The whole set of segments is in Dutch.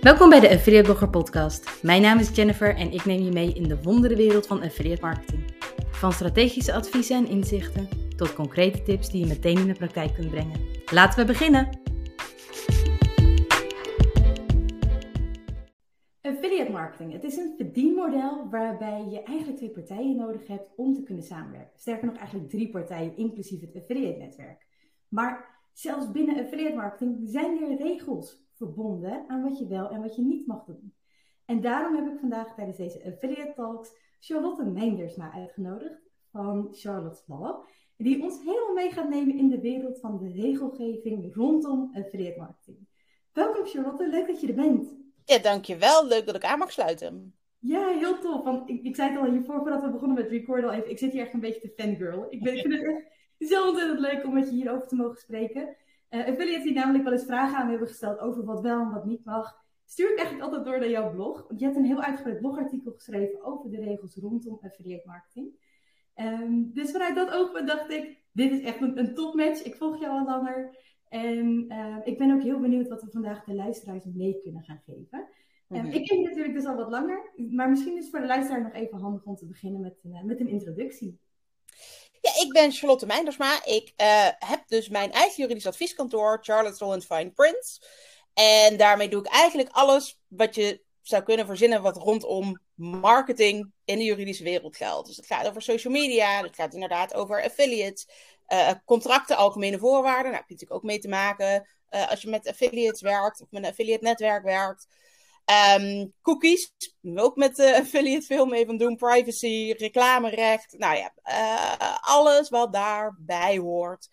Welkom bij de Affiliate Blogger Podcast. Mijn naam is Jennifer en ik neem je mee in de wonderenwereld van affiliate marketing. Van strategische adviezen en inzichten tot concrete tips die je meteen in de praktijk kunt brengen. Laten we beginnen! Affiliate marketing. Het is een verdienmodel waarbij je eigenlijk twee partijen nodig hebt om te kunnen samenwerken. Sterker nog, eigenlijk drie partijen, inclusief het affiliate netwerk. Maar zelfs binnen affiliate marketing zijn er regels verbonden aan wat je wel en wat je niet mag doen. En daarom heb ik vandaag tijdens deze Affiliate Talks Charlotte Meindersma uitgenodigd van Charlotte's Law. Die ons helemaal mee gaat nemen in de wereld van de regelgeving rondom affiliate marketing. Welkom Charlotte, leuk dat je er bent. Ja, dankjewel. Leuk dat ik aan mag sluiten. Ja, heel tof. Want ik, ik zei het al hiervoor, voordat we begonnen met record al even. Ik zit hier echt een beetje te fangirl. Ik, ben, ik vind het echt zo ontzettend leuk om met je hierover te mogen spreken. Uh, affiliates die namelijk wel eens vragen aan me hebben gesteld over wat wel en wat niet mag, stuur ik eigenlijk altijd door naar jouw blog. Want je hebt een heel uitgebreid blogartikel geschreven over de regels rondom affiliate marketing. Um, dus vanuit dat oogpunt dacht ik, dit is echt een, een topmatch. Ik volg jou al langer. En uh, ik ben ook heel benieuwd wat we vandaag de luisteraars mee kunnen gaan geven. Um, Ik ken je natuurlijk dus al wat langer, maar misschien is het voor de luisteraar nog even handig om te beginnen met, uh, met een introductie. Ja, ik ben Charlotte Meindersma. Ik uh, heb dus mijn eigen juridisch advieskantoor, Charlotte Law Fine Prints. En daarmee doe ik eigenlijk alles wat je zou kunnen verzinnen wat rondom marketing in de juridische wereld geldt. Dus het gaat over social media, het gaat inderdaad over affiliates, uh, contracten, algemene voorwaarden. Daar heb je natuurlijk ook mee te maken uh, als je met affiliates werkt of met een affiliate netwerk werkt. Um, cookies, ook met uh, affiliate veel mee van doen. Privacy, reclamerecht. Nou ja, uh, alles wat daarbij hoort.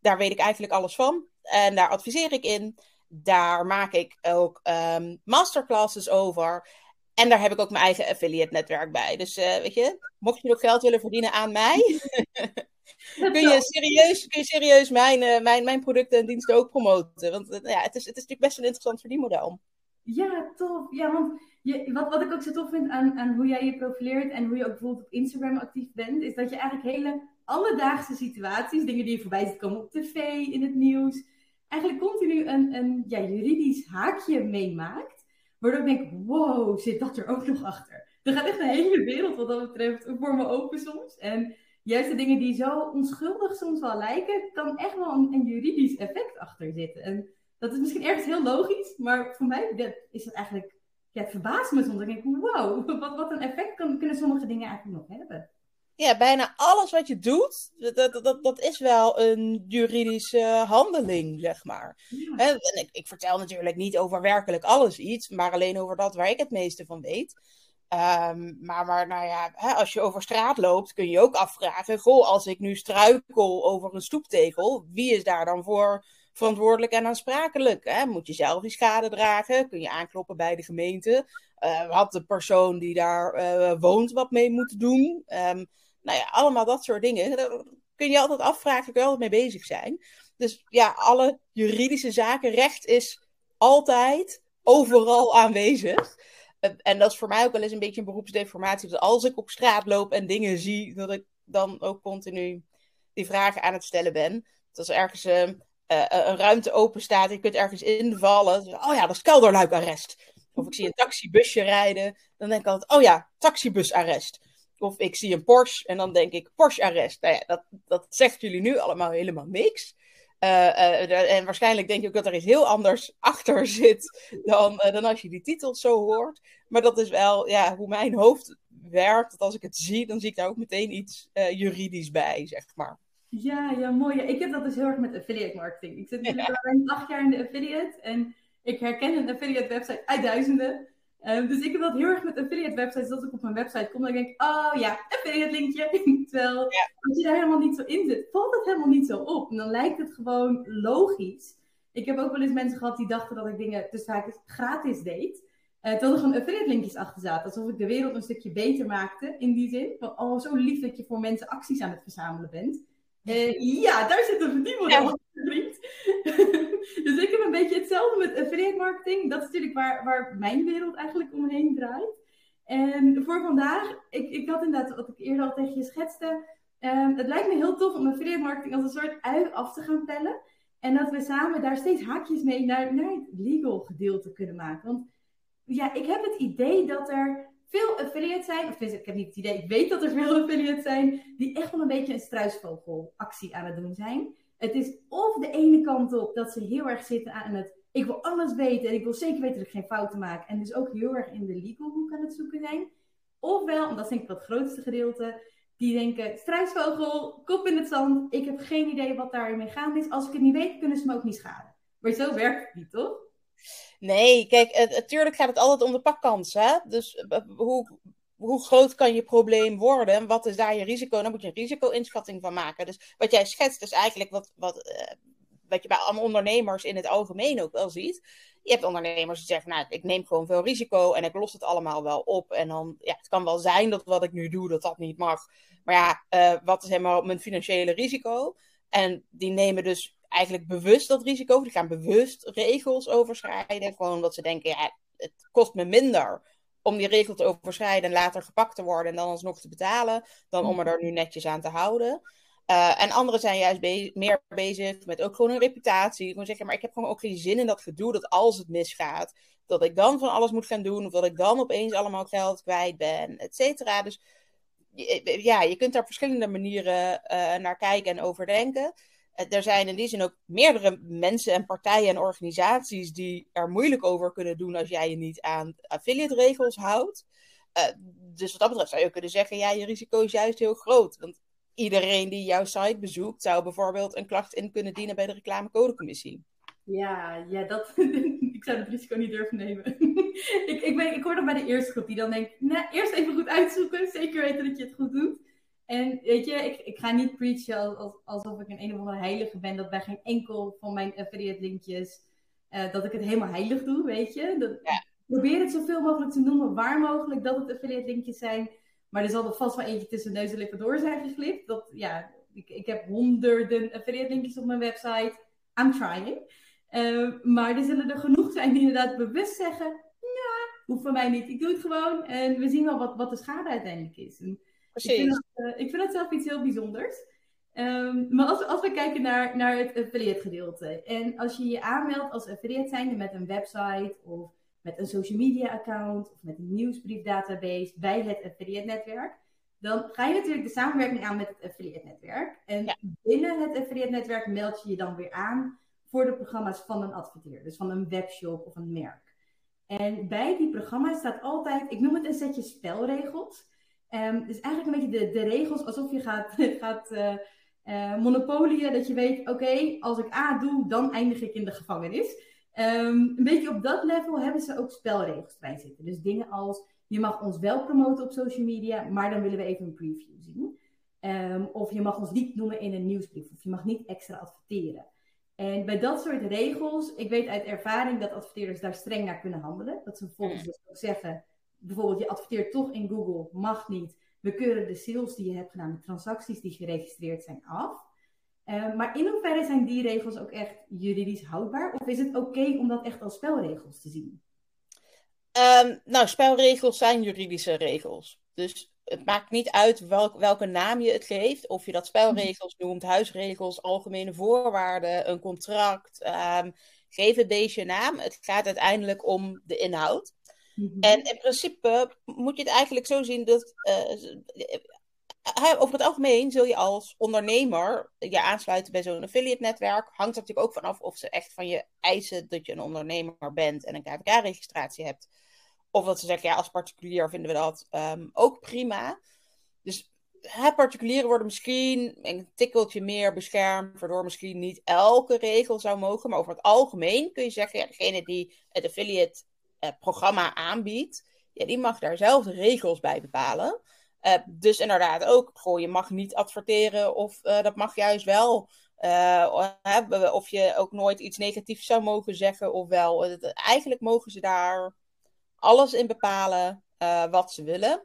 Daar weet ik eigenlijk alles van. En daar adviseer ik in. Daar maak ik ook um, masterclasses over. En daar heb ik ook mijn eigen affiliate netwerk bij. Dus uh, weet je, mocht je nog geld willen verdienen aan mij, kun, je serieus, kun je serieus mijn, mijn, mijn producten en diensten ook promoten. Want ja, het, is, het is natuurlijk best een interessant verdienmodel. Ja, tof. Ja, want je, wat, wat ik ook zo tof vind aan, aan hoe jij je profileert en hoe je ook bijvoorbeeld op Instagram actief bent, is dat je eigenlijk hele alledaagse situaties, dingen die je voorbij ziet komen op tv, in het nieuws, eigenlijk continu een, een juridisch haakje meemaakt. Waardoor ik denk, wow, zit dat er ook nog achter? Er gaat echt een hele wereld wat dat betreft voor me open soms. En juist de dingen die zo onschuldig soms wel lijken, kan echt wel een, een juridisch effect achter zitten. En dat is misschien ergens heel logisch, maar voor mij is het eigenlijk, ja, het verbaast me soms. Ik denk, wow, wat, wat een effect kan, kunnen sommige dingen eigenlijk nog hebben. Ja, bijna alles wat je doet, dat, dat, dat is wel een juridische handeling, zeg maar. Ja. En ik, ik, vertel natuurlijk niet over werkelijk alles iets, maar alleen over dat waar ik het meeste van weet. Um, maar, maar nou ja, hè, als je over straat loopt, kun je ook afvragen: Goh, als ik nu struikel over een stoeptegel, wie is daar dan voor verantwoordelijk en aansprakelijk. Hè? Moet je zelf die schade dragen? Kun je aankloppen bij de gemeente? Uh, had de persoon die daar uh, woont wat mee moeten doen? Um, nou ja, allemaal dat soort dingen. Daar kun je altijd afvragen, kun je altijd mee bezig zijn. Dus ja, alle juridische zaken, recht is altijd overal aanwezig. En dat is voor mij ook wel eens een beetje een beroepsdeformatie. Dus als ik op straat loop en dingen zie, dat ik dan ook continu die vragen aan het stellen ben. Dat is ergens uh, uh, een ruimte open staat, je kunt ergens invallen. Dus, oh ja, dat is kelderluikarrest. Of ik zie een taxibusje rijden, dan denk ik altijd, oh ja, taxibusarrest. Of ik zie een Porsche en dan denk ik Porsche-arrest. Nou ja, dat, dat zegt jullie nu allemaal helemaal niks. Uh, en waarschijnlijk denk je ook dat er iets heel anders achter zit dan, dan als je die titels zo hoort. Maar dat is wel ja, hoe mijn hoofd werkt. Dat als ik het zie, dan zie ik daar ook meteen iets juridisch bij, zeg maar. Ja, ja, mooi. Ja, ik heb dat dus heel erg met affiliate marketing. Ik zit natuurlijk al acht jaar in de affiliate en ik herken een affiliate website uit duizenden. Um, dus ik heb dat heel erg met affiliate websites. Als ik op mijn website kom, dan denk ik, oh ja, affiliate linkje. Terwijl ja. als je daar helemaal niet zo in zit, valt het helemaal niet zo op. En dan lijkt het gewoon logisch. Ik heb ook wel eens mensen gehad die dachten dat ik dingen dus vaak gratis deed. Uh, terwijl er gewoon affiliate linkjes achter zaten. Alsof ik de wereld een stukje beter maakte in die zin. Van, oh, zo lief dat je voor mensen acties aan het verzamelen bent. Uh, ja, daar zit een verdienmodel ja. vriend. dus ik heb een beetje hetzelfde met affiliate marketing. Dat is natuurlijk waar, waar mijn wereld eigenlijk omheen draait. En voor vandaag, ik, ik had inderdaad, wat ik eerder al tegen je schetste. Um, het lijkt me heel tof om affiliate marketing als een soort ui af te gaan pellen. En dat we samen daar steeds haakjes mee naar, naar het legal gedeelte kunnen maken. Want ja, ik heb het idee dat er veel affiliates zijn, of ik heb niet het idee, ik weet dat er veel affiliates zijn, die echt wel een beetje een struisvogelactie aan het doen zijn. Het is of de ene kant op dat ze heel erg zitten aan het, ik wil alles weten en ik wil zeker weten dat ik geen fouten maak. En dus ook heel erg in de legal hoek aan het zoeken zijn. Ofwel, en dat is denk ik het grootste gedeelte, die denken, struisvogel, kop in het zand, ik heb geen idee wat daarmee gaande is. Als ik het niet weet, kunnen ze me ook niet schaden. Maar zo werkt het niet, toch? Nee, kijk, natuurlijk gaat het altijd om de pakkans. Hè? Dus eh, hoe, hoe groot kan je probleem worden en wat is daar je risico? Dan moet je een risico-inschatting van maken. Dus wat jij schetst is eigenlijk wat, wat, uh, wat je bij ondernemers in het algemeen ook wel ziet. Je hebt ondernemers die zeggen, nou, ik neem gewoon veel risico en ik los het allemaal wel op. En dan, ja, het kan wel zijn dat wat ik nu doe, dat dat niet mag. Maar ja, uh, wat is helemaal mijn financiële risico? En die nemen dus eigenlijk bewust dat risico. Die gaan bewust regels overschrijden. Gewoon omdat ze denken, ja, het kost me minder om die regel te overschrijden en later gepakt te worden en dan alsnog te betalen, dan om er nu netjes aan te houden. Uh, en anderen zijn juist meer bezig met ook gewoon een reputatie. Zeggen, maar ik heb gewoon ook geen zin in dat gedoe dat als het misgaat, dat ik dan van alles moet gaan doen, of dat ik dan opeens allemaal geld kwijt ben, et cetera. Dus ja, je kunt daar verschillende manieren uh, naar kijken en overdenken. Eh, er zijn in die zin ook meerdere mensen en partijen en organisaties die er moeilijk over kunnen doen als jij je niet aan affiliate regels houdt. Uh, dus wat dat betreft zou je kunnen zeggen, ja, je risico is juist heel groot. Want iedereen die jouw site bezoekt, zou bijvoorbeeld een klacht in kunnen dienen bij de reclamecodecommissie. Ja, ja dat, ik zou het risico niet durven nemen. ik, ik, ben, ik hoor dan bij de eerste groep die dan denkt, nou, eerst even goed uitzoeken, zeker weten dat je het goed doet. En weet je, ik, ik ga niet preachen alsof ik een een of andere heilige ben, dat bij geen enkel van mijn affiliate linkjes, uh, dat ik het helemaal heilig doe, weet je. Dat, Probeer het zoveel mogelijk te noemen, waar mogelijk dat het affiliate linkjes zijn. Maar er zal er vast wel eentje tussen neus en lippen door zijn geglipt. Dat, ja, ik, ik heb honderden affiliate linkjes op mijn website. I'm trying. Uh, maar er zullen er genoeg zijn die inderdaad bewust zeggen, ja, hoeft van mij niet, ik doe het gewoon. En we zien wel wat, wat de schade uiteindelijk is. En, ik vind, dat, uh, ik vind dat zelf iets heel bijzonders. Um, maar als, als we kijken naar, naar het affiliate gedeelte. En als je je aanmeldt als affiliate zijnde met een website of met een social media account of met een nieuwsbriefdatabase bij het affiliate netwerk. Dan ga je natuurlijk de samenwerking aan met het affiliate netwerk. En binnen het affiliate netwerk meld je je dan weer aan voor de programma's van een adverteerder. Dus van een webshop of een merk. En bij die programma's staat altijd, ik noem het een setje spelregels. Um, dus eigenlijk een beetje de, de regels alsof je gaat, gaat uh, uh, monopolieën. Dat je weet, oké, als ik A doe, dan eindig ik in de gevangenis. Um, een beetje op dat level hebben ze ook spelregels bij zitten. Dus dingen als, je mag ons wel promoten op social media, maar dan willen we even een preview zien. Um, of je mag ons niet noemen in een nieuwsbrief. Of je mag niet extra adverteren. En bij dat soort regels, ik weet uit ervaring dat adverteerders daar streng naar kunnen handelen. Dat ze vervolgens dus ook zeggen, bijvoorbeeld je adverteert toch in Google, mag niet. We keuren de sales die je hebt gedaan, de transacties die geregistreerd zijn af. Uh, maar in hoeverre zijn die regels ook echt juridisch houdbaar? Of is het oké om dat echt als spelregels te zien? Um, nou, spelregels zijn juridische regels. Dus het maakt niet uit welk, welke naam je het geeft. Of je dat spelregels noemt, huisregels, algemene voorwaarden, een contract. Um, geef het deze naam. Het gaat uiteindelijk om de inhoud. Mhm. En in principe moet je het eigenlijk zo zien dat uh, over het algemeen zul je als ondernemer je aansluiten bij zo'n affiliate netwerk. Hangt er natuurlijk ook vanaf of ze echt van je eisen dat je een ondernemer bent en een KVK-registratie hebt. Of dat ze zeggen, ja, als particulier vinden we dat um, ook prima. Dus hè, particulieren worden misschien een tikkeltje meer beschermd, waardoor misschien niet elke regel zou mogen. Maar over het algemeen kun je zeggen, ja, degene die het affiliate uh, programma aanbiedt, ja, die mag daar zelf regels bij bepalen. Uh, dus inderdaad ook, goh, je mag niet adverteren of uh, dat mag juist wel. of je ook nooit iets negatiefs zou mogen zeggen of wel. eigenlijk mogen ze daar alles in bepalen wat ze willen.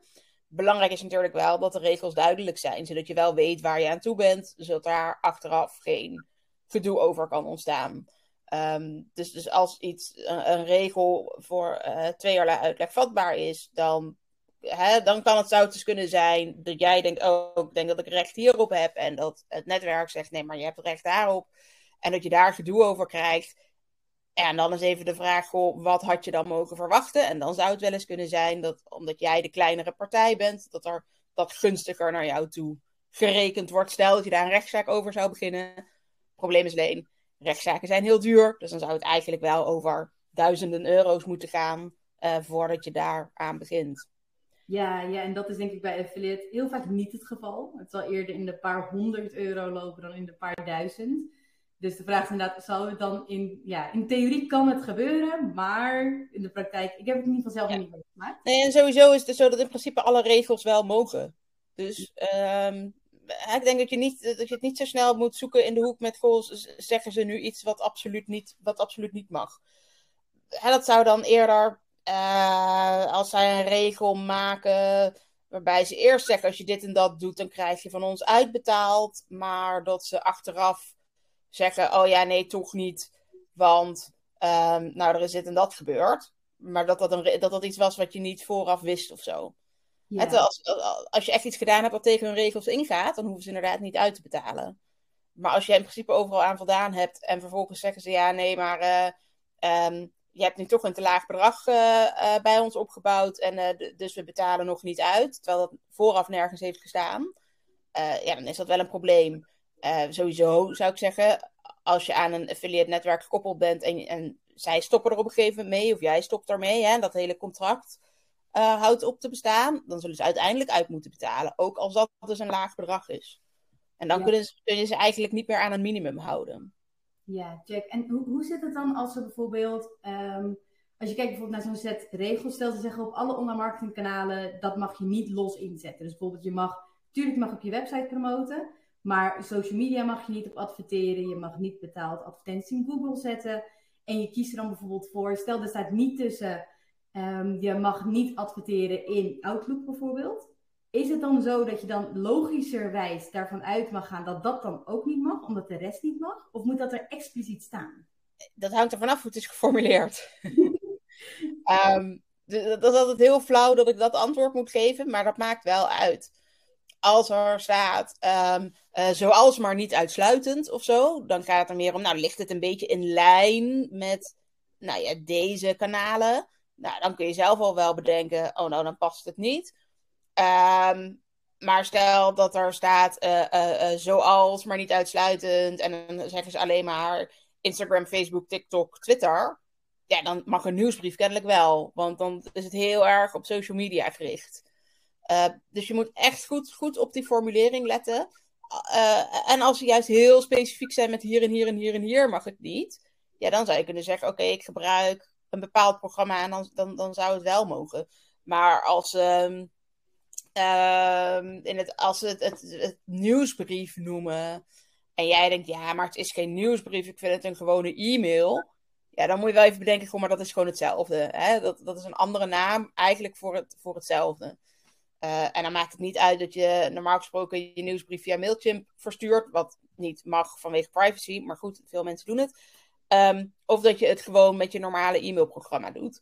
Belangrijk is natuurlijk wel dat de regels duidelijk zijn, zodat je wel weet waar je aan toe bent, zodat daar achteraf geen gedoe over kan ontstaan. Um, dus, dus als iets, een, regel voor uh, tweeërlei uitleg vatbaar is, dan, hè, dan kan het zou dus kunnen zijn dat jij denkt, oh, ik denk dat ik recht hierop heb. En dat het netwerk zegt, nee, maar je hebt recht daarop. En dat je daar gedoe over krijgt. En dan is even de vraag, wat had je dan mogen verwachten? En dan zou het wel eens kunnen zijn dat, omdat jij de kleinere partij bent, dat er dat gunstiger naar jou toe gerekend wordt. Stel dat je daar een rechtszaak over zou beginnen. Probleem is alleen, rechtszaken zijn heel duur. Dus dan zou het eigenlijk wel over duizenden euro's moeten gaan uh, voordat je daar aan begint. Ja, ja, en dat is denk ik bij affiliate heel vaak niet het geval. Het zal eerder in de paar honderd euro lopen dan in de paar duizend. Dus de vraag is inderdaad, zal het dan in, ja, in theorie kan het gebeuren, maar in de praktijk, ik heb het in ieder geval zelf niet meegemaakt. Nee, en sowieso is het zo dat in principe alle regels wel mogen. Dus um, ik denk dat je, niet, dat je het niet zo snel moet zoeken in de hoek met, goh, zeggen ze nu iets wat absoluut niet, wat absoluut niet mag. Dat zou dan eerder, uh, als zij een regel maken waarbij ze eerst zeggen, als je dit en dat doet, dan krijg je van ons uitbetaald, maar dat ze achteraf zeggen: oh ja, nee, toch niet. Want um, nou, er is dit en dat gebeurd. Maar dat dat, een, dat dat iets was wat je niet vooraf wist of zo. Als, als je echt iets gedaan hebt wat tegen hun regels ingaat, dan hoeven ze inderdaad niet uit te betalen. Maar als je in principe overal aan voldaan hebt en vervolgens zeggen ze ja, nee, maar uh, je hebt nu toch een te laag bedrag uh, uh, bij ons opgebouwd en dus we betalen nog niet uit, terwijl dat vooraf nergens heeft gestaan. ja, dan is dat wel een probleem. Sowieso zou ik zeggen, als je aan een affiliate netwerk gekoppeld bent en, en zij stoppen er op een gegeven moment mee, of jij stopt ermee, hè, dat hele contract uh, houdt op te bestaan, dan zullen ze uiteindelijk uit moeten betalen. Ook als dat dus een laag bedrag is. En dan kunnen ze, kun je ze eigenlijk niet meer aan een minimum houden. Ja, check. En hoe, hoe zit het dan als ze bijvoorbeeld, um, als je kijkt bijvoorbeeld naar zo'n set regels, stel ze zeggen op alle online marketingkanalen, dat mag je niet los inzetten. Dus bijvoorbeeld je mag, tuurlijk mag je op je website promoten, maar social media mag je niet op adverteren. Je mag niet betaald advertenties in Google zetten. En je kiest er dan bijvoorbeeld voor. Stel, er staat niet tussen. Um, je mag niet adverteren in Outlook bijvoorbeeld. Is het dan zo dat je dan logischerwijs daarvan uit mag gaan dat dat dan ook niet mag, omdat de rest niet mag? Of moet dat er expliciet staan? Dat hangt er vanaf hoe het is geformuleerd. um, dat is altijd heel flauw dat ik dat antwoord moet geven, maar dat maakt wel uit als er staat, um, uh, zoals maar niet uitsluitend of zo, dan gaat het er meer om, nou, ligt het een beetje in lijn met, nou ja, deze kanalen? Nou, dan kun je zelf al wel bedenken, oh nou, dan past het niet. Um, maar stel dat er staat, uh, uh, zoals maar niet uitsluitend, en dan zeggen ze alleen maar Instagram, Facebook, TikTok, Twitter. Ja, dan mag een nieuwsbrief kennelijk wel, want dan is het heel erg op social media gericht. Dus je moet echt goed, goed op die formulering letten. En als ze juist heel specifiek zijn met hier en hier en hier en hier mag het niet. Ja, dan zou je kunnen zeggen: Oké, ik gebruik een bepaald programma en dan, dan, dan zou het wel mogen. Maar als, uh, in het, als ze het, het, nieuwsbrief noemen en jij denkt: Ja, maar het is geen nieuwsbrief, ik vind het een gewone e-mail. Ja, dan moet je wel even bedenken: maar dat is gewoon hetzelfde. Hè? Dat, dat is een andere naam eigenlijk voor, het, voor hetzelfde. Uh, en dan maakt het niet uit dat je normaal gesproken je nieuwsbrief via Mailchimp verstuurt, wat niet mag vanwege privacy, maar goed, veel mensen doen het. Um, of dat je het gewoon met je normale e-mailprogramma doet.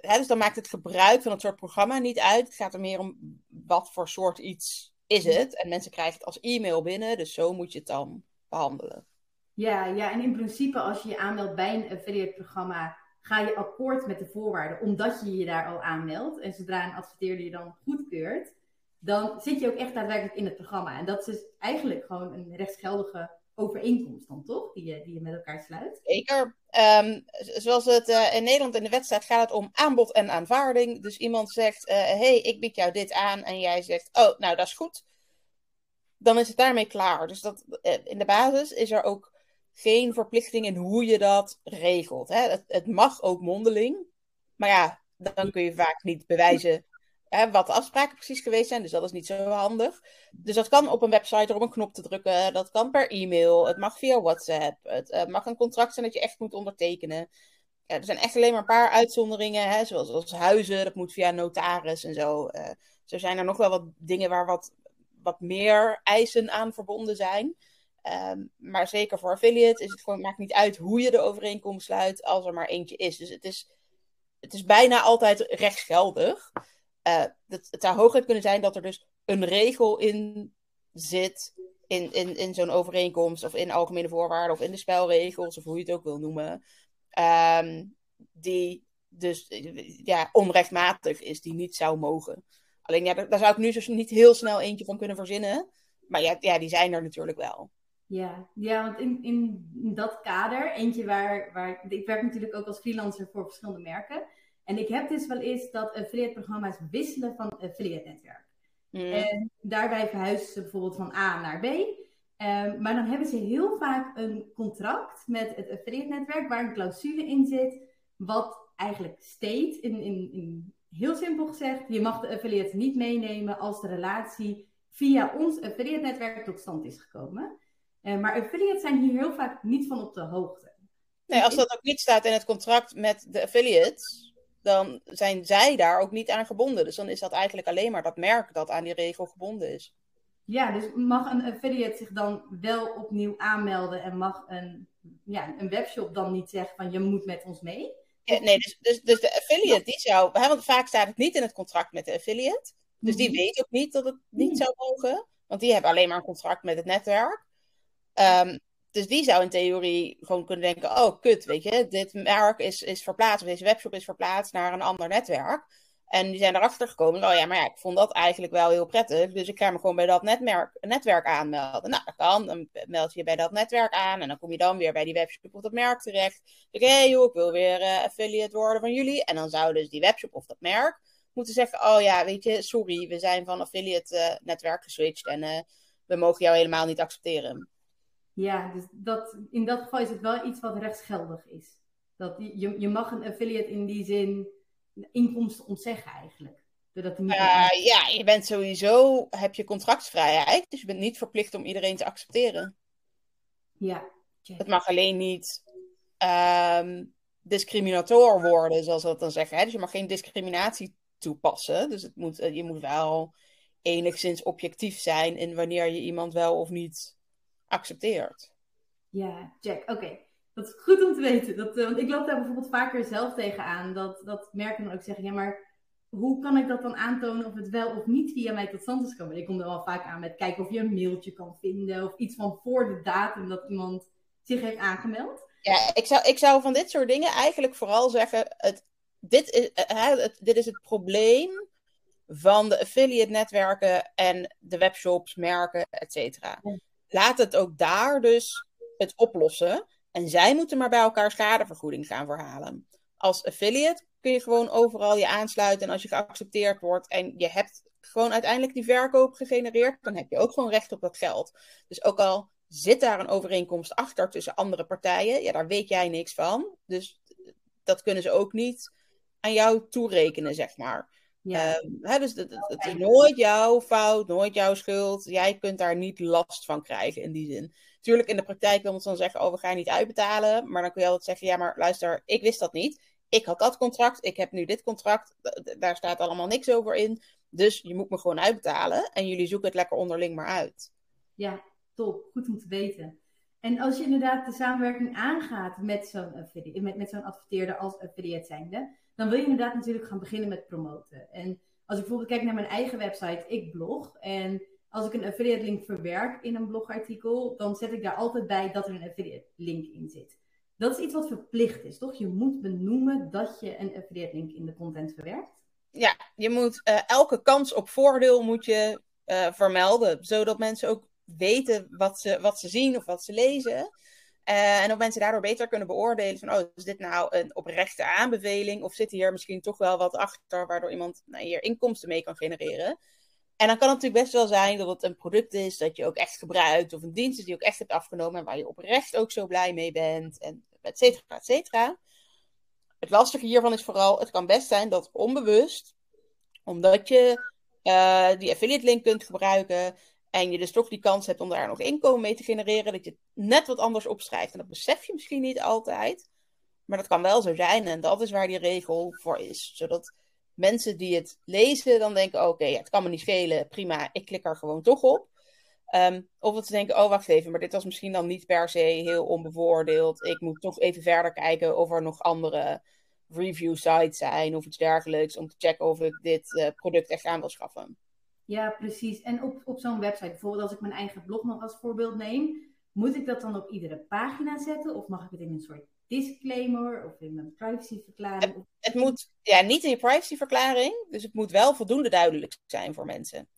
Dus dan maakt het gebruik van het soort programma niet uit. Het gaat er meer om wat voor soort iets is het. En mensen krijgen het als e-mail binnen, dus zo moet je het dan behandelen. Ja, ja, en in principe als je je aanmeldt bij een affiliate programma, ga je akkoord met de voorwaarden, omdat je je daar al aanmeldt. En zodra een adverteerder je dan goedkeurt, dan zit je ook echt daadwerkelijk in het programma. En dat is dus eigenlijk gewoon een rechtsgeldige overeenkomst dan, toch? Die je, die je met elkaar sluit. Zeker. Um, zoals het uh, in Nederland in de wet staat, gaat het om aanbod en aanvaarding. Dus iemand zegt, hé, uh, hey, ik bied jou dit aan. En jij zegt, oh, nou, dat is goed. Dan is het daarmee klaar. Dus dat, uh, in de basis is er ook geen verplichting in hoe je dat regelt. Hè? Het, mag ook mondeling, maar ja, dan kun je vaak niet bewijzen wat de afspraken precies geweest zijn. Dus dat is niet zo handig. Dus dat kan op een website op een knop te drukken. Dat kan per e-mail. Het mag via WhatsApp. Het uh, mag een contract zijn dat je echt moet ondertekenen. Ja, er zijn echt alleen maar een paar uitzonderingen, hè, zoals, huizen, dat moet via notaris en zo. Zo zijn er nog wel wat dingen waar wat, wat meer eisen aan verbonden zijn. Um, maar zeker voor affiliate is het gewoon, maakt niet uit hoe je de overeenkomst sluit, als er maar eentje is. Dus het is, het is bijna altijd rechtsgeldig. Uh, het, zou hooguit kunnen zijn dat er dus een regel in zit in, in, in zo'n overeenkomst, of in algemene voorwaarden, of in de spelregels, of hoe je het ook wil noemen. ehm, die dus ja, onrechtmatig is, die niet zou mogen. Alleen ja, daar, zou ik nu dus niet heel snel eentje van kunnen verzinnen. Maar ja, ja die zijn er natuurlijk wel. Ja, ja want in, in dat kader, eentje waar, waar. Ik werk natuurlijk ook als freelancer voor verschillende merken. En ik heb dus wel eens dat affiliate-programma's wisselen van affiliate-netwerk. Mm. En daarbij verhuizen ze bijvoorbeeld van A naar B. Um, maar dan hebben ze heel vaak een contract met het affiliate-netwerk waar een clausule in zit, wat eigenlijk steekt, in, in, in, heel simpel gezegd, je mag de affiliate niet meenemen als de relatie via ons affiliate-netwerk tot stand is gekomen. Uh, maar affiliates zijn hier heel vaak niet van op de hoogte. Nee, als dat ook niet staat in het contract met de affiliates, dan zijn zij daar ook niet aan gebonden. Dus dan is dat eigenlijk alleen maar dat merk dat aan die regel gebonden is. Ja, dus mag een affiliate zich dan wel opnieuw aanmelden en mag een, ja, een webshop dan niet zeggen van je moet met ons mee? nee, dus, dus, dus de affiliate die zou, want vaak staat het niet in het contract met de affiliate. Dus die mhm. weet ook niet dat het niet zou mogen. Want die hebben alleen maar een contract met het netwerk. Um, dus die zou in theorie gewoon kunnen denken: oh, kut, weet je, dit merk is, is verplaatst, of deze webshop is verplaatst naar een ander netwerk. En die zijn erachter gekomen: oh ja, maar ja, ik vond dat eigenlijk wel heel prettig. Dus ik ga me gewoon bij dat netwerk, netwerk aanmelden. Nou, dat kan. Dan meld je je bij dat netwerk aan. En dan kom je dan weer bij die webshop of dat merk terecht. Hey, joh, ik wil weer uh, affiliate worden van jullie. En dan zou dus die webshop of dat merk moeten zeggen: oh ja, weet je, sorry, we zijn van affiliate uh, netwerk geswitcht. En uh, we mogen jou helemaal niet accepteren. Ja, dus dat, in dat geval is het wel iets wat rechtsgeldig is. Dat je, je mag een affiliate in die zin inkomsten ontzeggen eigenlijk. Doordat niet uh, ja, je bent sowieso, heb je contractvrijheid, dus je bent niet verplicht om iedereen te accepteren. Ja. Het mag alleen niet um, discriminator worden, zoals we dat dan zeggen. Hè? Dus je mag geen discriminatie toepassen. Dus het moet, eh, je moet wel enigszins objectief zijn in wanneer je iemand wel of niet accepteert. Ja, check. Oké. Dat is goed om te weten. Dat, uh, want ik loop daar bijvoorbeeld vaker zelf tegenaan. Dat, dat merken dan ook zeggen, ja, maar hoe kan ik dat dan aantonen of het wel of niet via mij tot stand is gekomen? Ik kom er wel vaak aan met kijken of je een mailtje kan vinden of iets van voor de datum dat iemand zich heeft aangemeld. Ja, ik zou, ik zou van dit soort dingen eigenlijk vooral zeggen, het, dit, is, uh, het, dit is het probleem van de affiliate netwerken en de webshops, merken, et cetera laat het ook daar dus het oplossen. En zij moeten maar bij elkaar schadevergoeding gaan verhalen. Als affiliate kun je gewoon overal je aansluiten. En als je geaccepteerd wordt en je hebt gewoon uiteindelijk die verkoop gegenereerd, dan heb je ook gewoon recht op dat geld. Dus ook al zit daar een overeenkomst achter tussen andere partijen, ja, daar weet jij niks van. Dus dat kunnen ze ook niet aan jou toerekenen, zeg maar. Ja. Ehm, dus het, het, is nooit jouw fout, nooit jouw schuld. Jij kunt daar niet last van krijgen in die zin. Tuurlijk, in de praktijk wil het dan zeggen: Oh, we gaan niet uitbetalen. Maar dan kun je altijd zeggen: Ja, maar luister, ik wist dat niet. Ik had dat contract, ik heb nu dit contract. Daar staat allemaal niks over in. Dus je moet me gewoon uitbetalen. En jullie zoeken het lekker onderling maar uit. Ja, top. Goed om te weten. En als je inderdaad de samenwerking aangaat met zo'n met, met zo'n adverteerder als affiliate zijnde, dan wil je inderdaad natuurlijk gaan beginnen met promoten. En als ik bijvoorbeeld kijk naar mijn eigen website, ik blog, en als ik een affiliate link verwerk in een blogartikel, dan zet ik daar altijd bij dat er een affiliate link in zit. Dat is iets wat verplicht is, toch? Je moet benoemen dat je een affiliate link in de content verwerkt. Ja, je moet uh, elke kans op voordeel moet je uh, vermelden, zodat mensen ook weten wat ze, wat ze zien of wat ze lezen. Uh, en of mensen daardoor beter kunnen beoordelen van, oh, is dit nou een oprechte aanbeveling? Of zit hier misschien toch wel wat achter waardoor iemand nou, hier inkomsten mee kan genereren? En dan kan het natuurlijk best wel zijn dat het een product is dat je ook echt gebruikt. Of een dienst die je ook echt hebt afgenomen en waar je oprecht ook zo blij mee bent. En et cetera, et cetera. Het lastige hiervan is vooral, het kan best zijn dat onbewust, omdat je uh, die affiliate link kunt gebruiken, en je dus toch die kans hebt om daar nog inkomen mee te genereren, dat je net wat anders opschrijft. En dat besef je misschien niet altijd, maar dat kan wel zo zijn. En dat is waar die regel voor is. Zodat mensen die het lezen dan denken: oké, het kan me niet schelen, prima, ik klik er gewoon toch op. Um, of dat ze denken: oh, wacht even, maar dit was misschien dan niet per se heel onbevoordeeld. Ik moet toch even verder kijken of er nog andere review sites zijn of iets dergelijks. Om te checken of ik dit uh, product echt aan wil schaffen. Ja, precies. En op, op zo'n website, bijvoorbeeld als ik mijn eigen blog nog als voorbeeld neem, moet ik dat dan op iedere pagina zetten of mag ik het in een soort disclaimer of in mijn privacyverklaring? Het, moet ja, niet in je privacyverklaring, dus het moet wel voldoende duidelijk zijn voor mensen.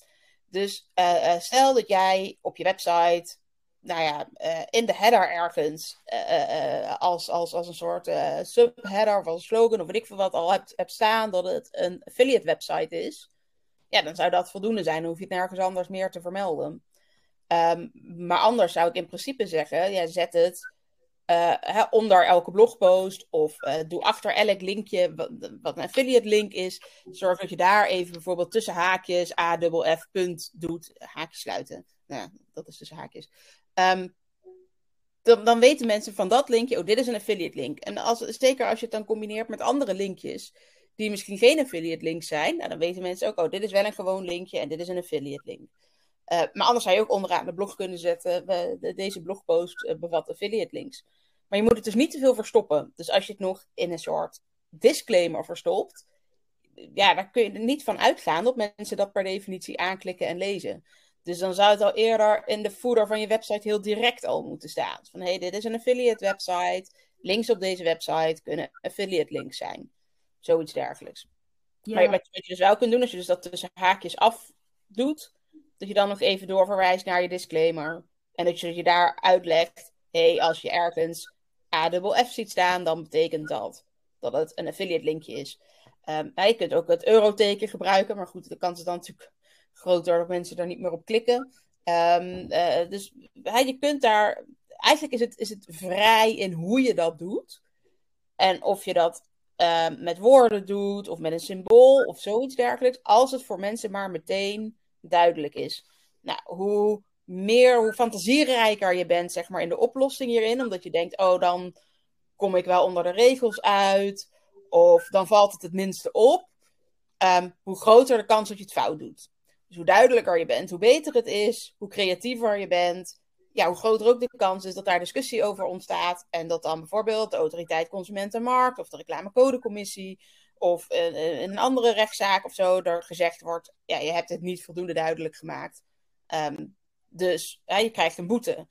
Dus uh, stel dat jij op je website, nou ja, uh, in de header ergens, als, als, als een soort subheader of als slogan of weet ik veel wat al hebt, hebt staan dat het een affiliate website is, ja, dan zou dat voldoende zijn. Dan hoef je het nergens anders meer te vermelden. Um, maar anders zou ik in principe zeggen, ja, zet het uh, onder elke blogpost of uh, doe achter elk linkje wat, een affiliate link is. Zorg dat je daar even bijvoorbeeld tussen haakjes a-f punt doet. Haakjes sluiten. Nou, dat is tussen haakjes. Um, dan, dan, weten mensen van dat linkje, oh, dit is een affiliate link. En als, zeker als je het dan combineert met andere linkjes, die misschien geen affiliate links zijn, nou, dan weten mensen ook, oh, dit is wel een gewoon linkje en dit is een affiliate link. Uh, maar anders zou je ook onderaan de blog kunnen zetten, deze blogpost uh, bevat affiliate links. Maar je moet het dus niet te veel verstoppen. Dus als je het nog in een soort disclaimer verstopt, ja, daar kun je er niet van uitgaan dat mensen dat per definitie aanklikken en lezen. Dus dan zou het al eerder in de footer van je website heel direct al moeten staan. Van hé, hey, dit is een affiliate website. Links op deze website kunnen affiliate links zijn. Zoiets dergelijks. Ja. Maar wat je dus wel kunt doen, als je dus dat tussen haakjes af doet, dat je dan nog even doorverwijst naar je disclaimer. En dat je je daar uitlegt, hé, hey, als je ergens AWF ziet staan, dan betekent dat dat het een affiliate linkje is. Um, je kunt ook het euroteken gebruiken, maar goed, de kans is dan natuurlijk groter dat mensen daar niet meer op klikken. Um, uh, dus je kunt daar, eigenlijk is het, is het vrij in hoe je dat doet. En of je dat uh, met woorden doet, of met een symbool, of zoiets dergelijks, als het voor mensen maar meteen duidelijk is. Nou, hoe meer, hoe fantasierijker je bent, zeg maar, in de oplossing hierin. Omdat je denkt, oh, dan kom ik wel onder de regels uit. Of dan valt het het minste op. Um, hoe groter de kans dat je het fout doet. Dus hoe duidelijker je bent, hoe beter het is. Hoe creatiever je bent. Ja, hoe groter ook de kans is dat daar discussie over ontstaat. En dat dan bijvoorbeeld de autoriteit Consumentenmarkt of de reclamecodecommissie of een, een andere rechtszaak of zo er gezegd wordt: ja, je hebt het niet voldoende duidelijk gemaakt. Um, dus je krijgt een boete.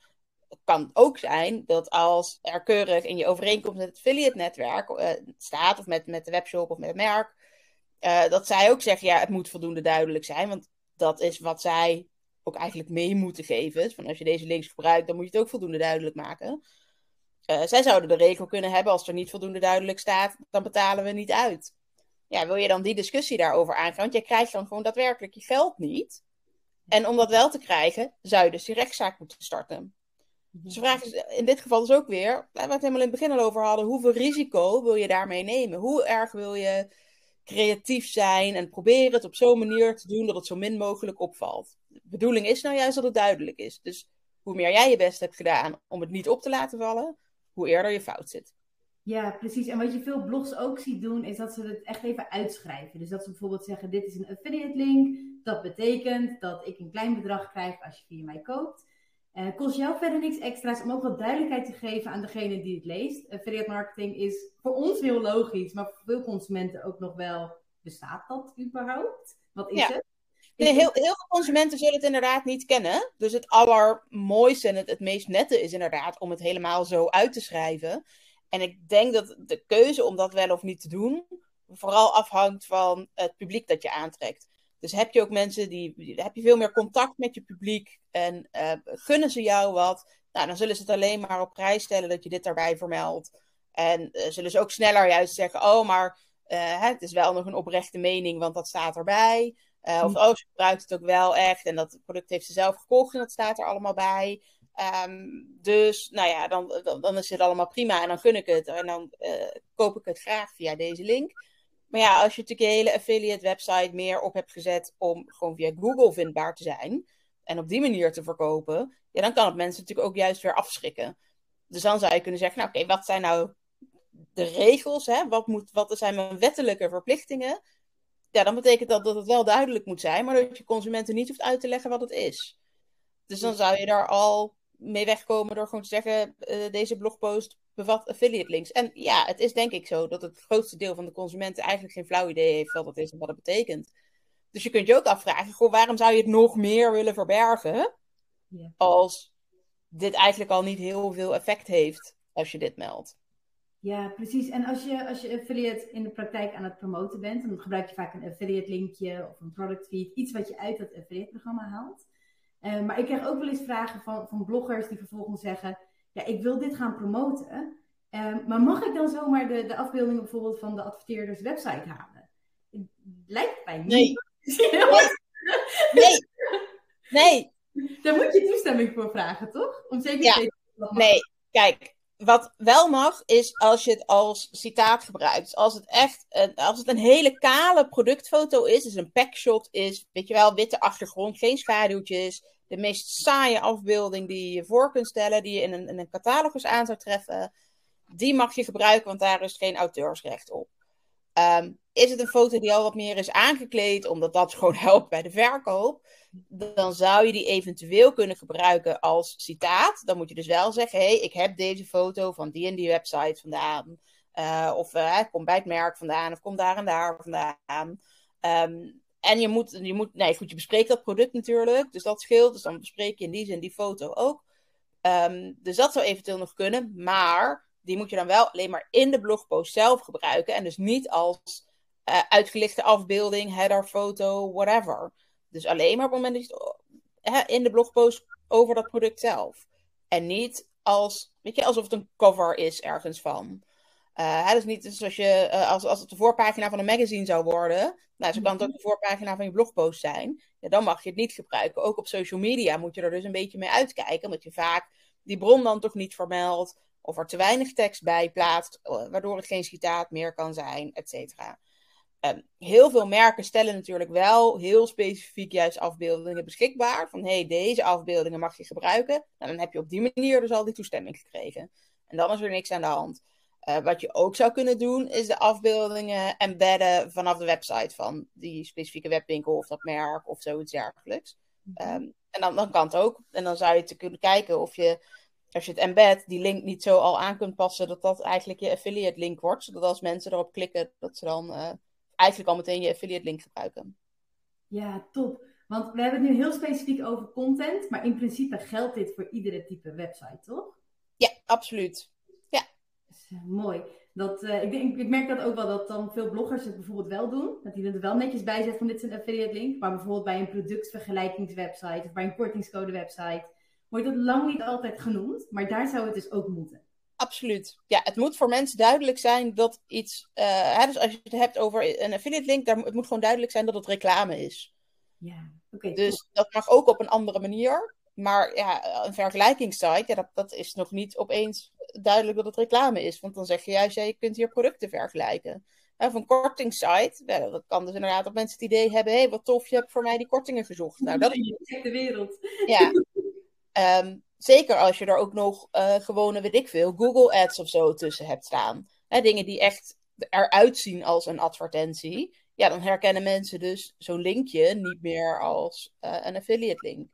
Het kan ook zijn dat als er keurig in je overeenkomst met het affiliate-netwerk uh, staat, of met, met de webshop of met het merk, uh, dat zij ook zeggen: ja, het moet voldoende duidelijk zijn. Want dat is wat zij ook eigenlijk mee moeten geven. Dus van als je deze links gebruikt, dan moet je het ook voldoende duidelijk maken. Uh, zij zouden de regel kunnen hebben: als er niet voldoende duidelijk staat, dan betalen we niet uit. Ja, wil je dan die discussie daarover aangaan? Want jij krijgt dan gewoon daadwerkelijk je geld niet. En om dat wel te krijgen, zou je dus die rechtszaak moeten starten. Dus de vraag is in dit geval dus ook weer, waar we het helemaal in het begin al over hadden, hoeveel risico wil je daarmee nemen? Hoe erg wil je creatief zijn en proberen het op zo'n manier te doen dat het zo min mogelijk opvalt? De bedoeling is nou juist dat het duidelijk is. Dus hoe meer jij je best hebt gedaan om het niet op te laten vallen, hoe eerder je fout zit. Ja, precies. En wat je veel blogs ook ziet doen, is dat ze het echt even uitschrijven. Dus dat ze bijvoorbeeld zeggen: Dit is een affiliate link. Dat betekent dat ik een klein bedrag krijg als je via mij koopt. Uh, kost jou verder niks extra's om ook wat duidelijkheid te geven aan degene die het leest. Affiliate marketing is voor ons heel logisch, maar voor veel consumenten ook nog wel: bestaat dat überhaupt? Wat is het? Heel, heel veel consumenten zullen het inderdaad niet kennen. Dus het allermooiste en het, het meest nette is inderdaad om het helemaal zo uit te schrijven. En ik denk dat de keuze om dat wel of niet te doen, vooral afhangt van het publiek dat je aantrekt. Dus heb je ook mensen die, heb je veel meer contact met je publiek en uh, gunnen ze jou wat, nou, dan zullen ze het alleen maar op prijs stellen dat je dit daarbij vermeldt. En uh, zullen ze ook sneller juist zeggen, oh, maar uh, het is wel nog een oprechte mening, want dat staat erbij. Of oh, ze gebruikt het ook wel echt en dat product heeft ze zelf gekocht en dat staat er allemaal bij. Um, dus nou ja, dan, dan, dan, is het allemaal prima en dan kun ik het. En dan uh, koop ik het graag via deze link. Maar ja, als je natuurlijk je hele affiliate website meer op hebt gezet om gewoon via Google vindbaar te zijn. En op die manier te verkopen. Ja, dan kan het mensen natuurlijk ook juist weer afschrikken. Dus dan zou je kunnen zeggen, nou oké, wat zijn nou de regels? Hè? Wat, moet, wat zijn mijn wettelijke verplichtingen? Ja, dan betekent dat dat het wel duidelijk moet zijn, maar dat je consumenten niet hoeft uit te leggen wat het is. Dus dan zou je daar al mee wegkomen door gewoon te zeggen: uh, deze blogpost bevat affiliate links. En ja, het is denk ik zo dat het grootste deel van de consumenten eigenlijk geen flauw idee heeft wat dat is en wat het betekent. Dus je kunt je ook afvragen: goh, waarom zou je het nog meer willen verbergen? Als dit eigenlijk al niet heel veel effect heeft als je dit meldt. Ja, precies. En als je, als je affiliate in de praktijk aan het promoten bent, dan gebruik je vaak een affiliate linkje of een product feed, iets wat je uit dat affiliate programma haalt. Uh, maar ik krijg ook wel eens vragen van, van bloggers die vervolgens zeggen, ja, ik wil dit gaan promoten, uh, maar mag ik dan zomaar de, de afbeeldingen bijvoorbeeld van de adverteerders website halen? Lijkt mij niet. Nee. nee. Nee. Daar moet je toestemming voor vragen, toch? Om zeker te weten Nee, kijk, wat wel mag, is als je het als citaat gebruikt. Dus als het echt een, als het een hele kale productfoto is, dus een packshot is, weet je wel, witte achtergrond, geen schaduwtjes, de meest saaie afbeelding die je voor kunt stellen, die je in een, in een catalogus aan zou treffen, die mag je gebruiken, want daar is geen auteursrecht op. Um, is het een foto die al wat meer is aangekleed, omdat dat gewoon helpt bij de verkoop, dan zou je die eventueel kunnen gebruiken als citaat. Dan moet je dus wel zeggen: hé, hey, ik heb deze foto van die en die website vandaan. Uh, of uh, kom bij het merk vandaan, of kom daar en daar vandaan. Um, en je moet, je moet, nee, goed, je bespreekt dat product natuurlijk, dus dat scheelt. Dus dan bespreek je in die zin die foto ook. Um, dus dat zou eventueel nog kunnen, maar die moet je dan wel alleen maar in de blogpost zelf gebruiken. En dus niet als uh, uitgelichte afbeelding, header, foto, whatever. Dus alleen maar op het moment dat je het in de blogpost over dat product zelf. En niet als, weet je, alsof het een cover is ergens van. Uh, hè, dus niet zoals je, uh, als, als het de voorpagina van een magazine zou worden. Nou, zo kan het ook de voorpagina van je blogpost zijn. Ja, dan mag je het niet gebruiken. Ook op social media moet je er dus een beetje mee uitkijken. Omdat je vaak die bron dan toch niet vermeldt. Of er te weinig tekst bij plaatst. Waardoor het geen citaat meer kan zijn, et cetera. Um, heel veel merken stellen natuurlijk wel heel specifiek juist afbeeldingen beschikbaar. Van hé, hey, deze afbeeldingen mag je gebruiken. Nou, dan heb je op die manier dus al die toestemming gekregen. En dan is er niks aan de hand. Uh, wat je ook zou kunnen doen, is de afbeeldingen embedden vanaf de website van die specifieke webwinkel of dat merk of zoiets dergelijks. Um, en dan, dan kan het ook. En dan zou je te kunnen kijken of je, als je het embed, die link niet zo al aan kunt passen dat dat eigenlijk je affiliate link wordt. Zodat als mensen erop klikken, dat ze dan uh, eigenlijk al meteen je affiliate link gebruiken. Ja, top. Want we hebben het nu heel specifiek over content, maar in principe geldt dit voor iedere type website, toch? Ja, absoluut. Ja. mooi. Dat, uh, ik, denk, ik merk dat ook wel dat dan veel bloggers het bijvoorbeeld wel doen. Dat die er wel netjes bij zet van dit is een affiliate link. Maar bijvoorbeeld bij een productvergelijkingswebsite of bij een kortingscode website wordt het lang niet altijd genoemd. Maar daar zou het dus ook moeten. Absoluut. Ja, het moet voor mensen duidelijk zijn dat iets. Uh, hè, dus als je het hebt over een affiliate link, daar, het moet gewoon duidelijk zijn dat het reclame is. Ja, oké. dus cool. dat mag ook op een andere manier. Maar ja, een vergelijkingssite, ja, dat, dat is nog niet opeens duidelijk dat het reclame is. Want dan zeg je juist, ja, je kunt hier producten vergelijken. Of een kortingssite, ja, dat kan dus inderdaad dat mensen het idee hebben: hé, hey, wat tof, je hebt voor mij die kortingen gezocht. Nou, dat is de wereld. Ja. Um, Zeker als je er ook nog uh, gewone, weet ik veel, Google Ads of zo tussen hebt staan. Hè, dingen die echt eruit zien als een advertentie. Ja, dan herkennen mensen dus zo'n linkje niet meer als uh, een affiliate link.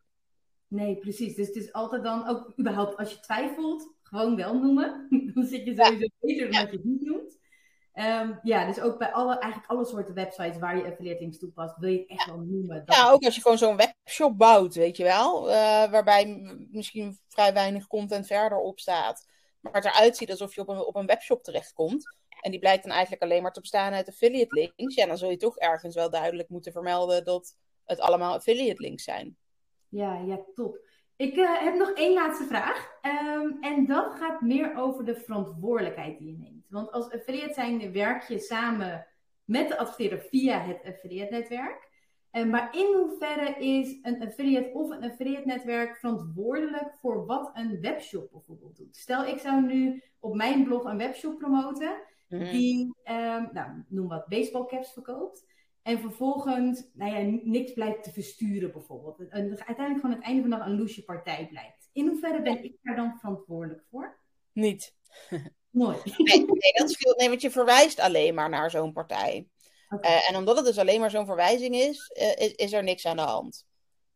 Nee, precies. Dus het is altijd dan ook überhaupt als je twijfelt, gewoon wel noemen. dan zit je sowieso ja. beter dan ja. dat je het niet noemt. Um, ja, dus ook bij alle, eigenlijk alle soorten websites waar je affiliate links toepast, wil je het echt wel noemen. Dat ja, ook als je gewoon zo'n webshop bouwt, weet je wel. Uh, waarbij misschien vrij weinig content verder op staat. Maar het eruit ziet alsof je op een, op een webshop terechtkomt. En die blijkt dan eigenlijk alleen maar te bestaan uit affiliate links. Ja, dan zul je toch ergens wel duidelijk moeten vermelden dat het allemaal affiliate links zijn. Ja, ja, top. Ik uh, heb nog één laatste vraag. Um, en dat gaat meer over de verantwoordelijkheid die je neemt. Want als affiliate zijnde werk je samen met de adverteerder via het affiliate netwerk. En maar in hoeverre is een affiliate of een affiliate netwerk verantwoordelijk voor wat een webshop bijvoorbeeld doet? Stel, ik zou nu op mijn blog een webshop promoten mm-hmm. die, um, nou, noem wat, baseballcaps verkoopt. En vervolgens, nou ja, niks blijkt te versturen bijvoorbeeld. En uiteindelijk gewoon het einde van de dag een loesje partij blijkt. In hoeverre ben ik daar dan verantwoordelijk voor? Niet. Mooi. Nee, nee, dat is veel, nee, want je verwijst alleen maar naar zo'n partij. Okay. Uh, en omdat het dus alleen maar zo'n verwijzing is, uh, is, is, er niks aan de hand.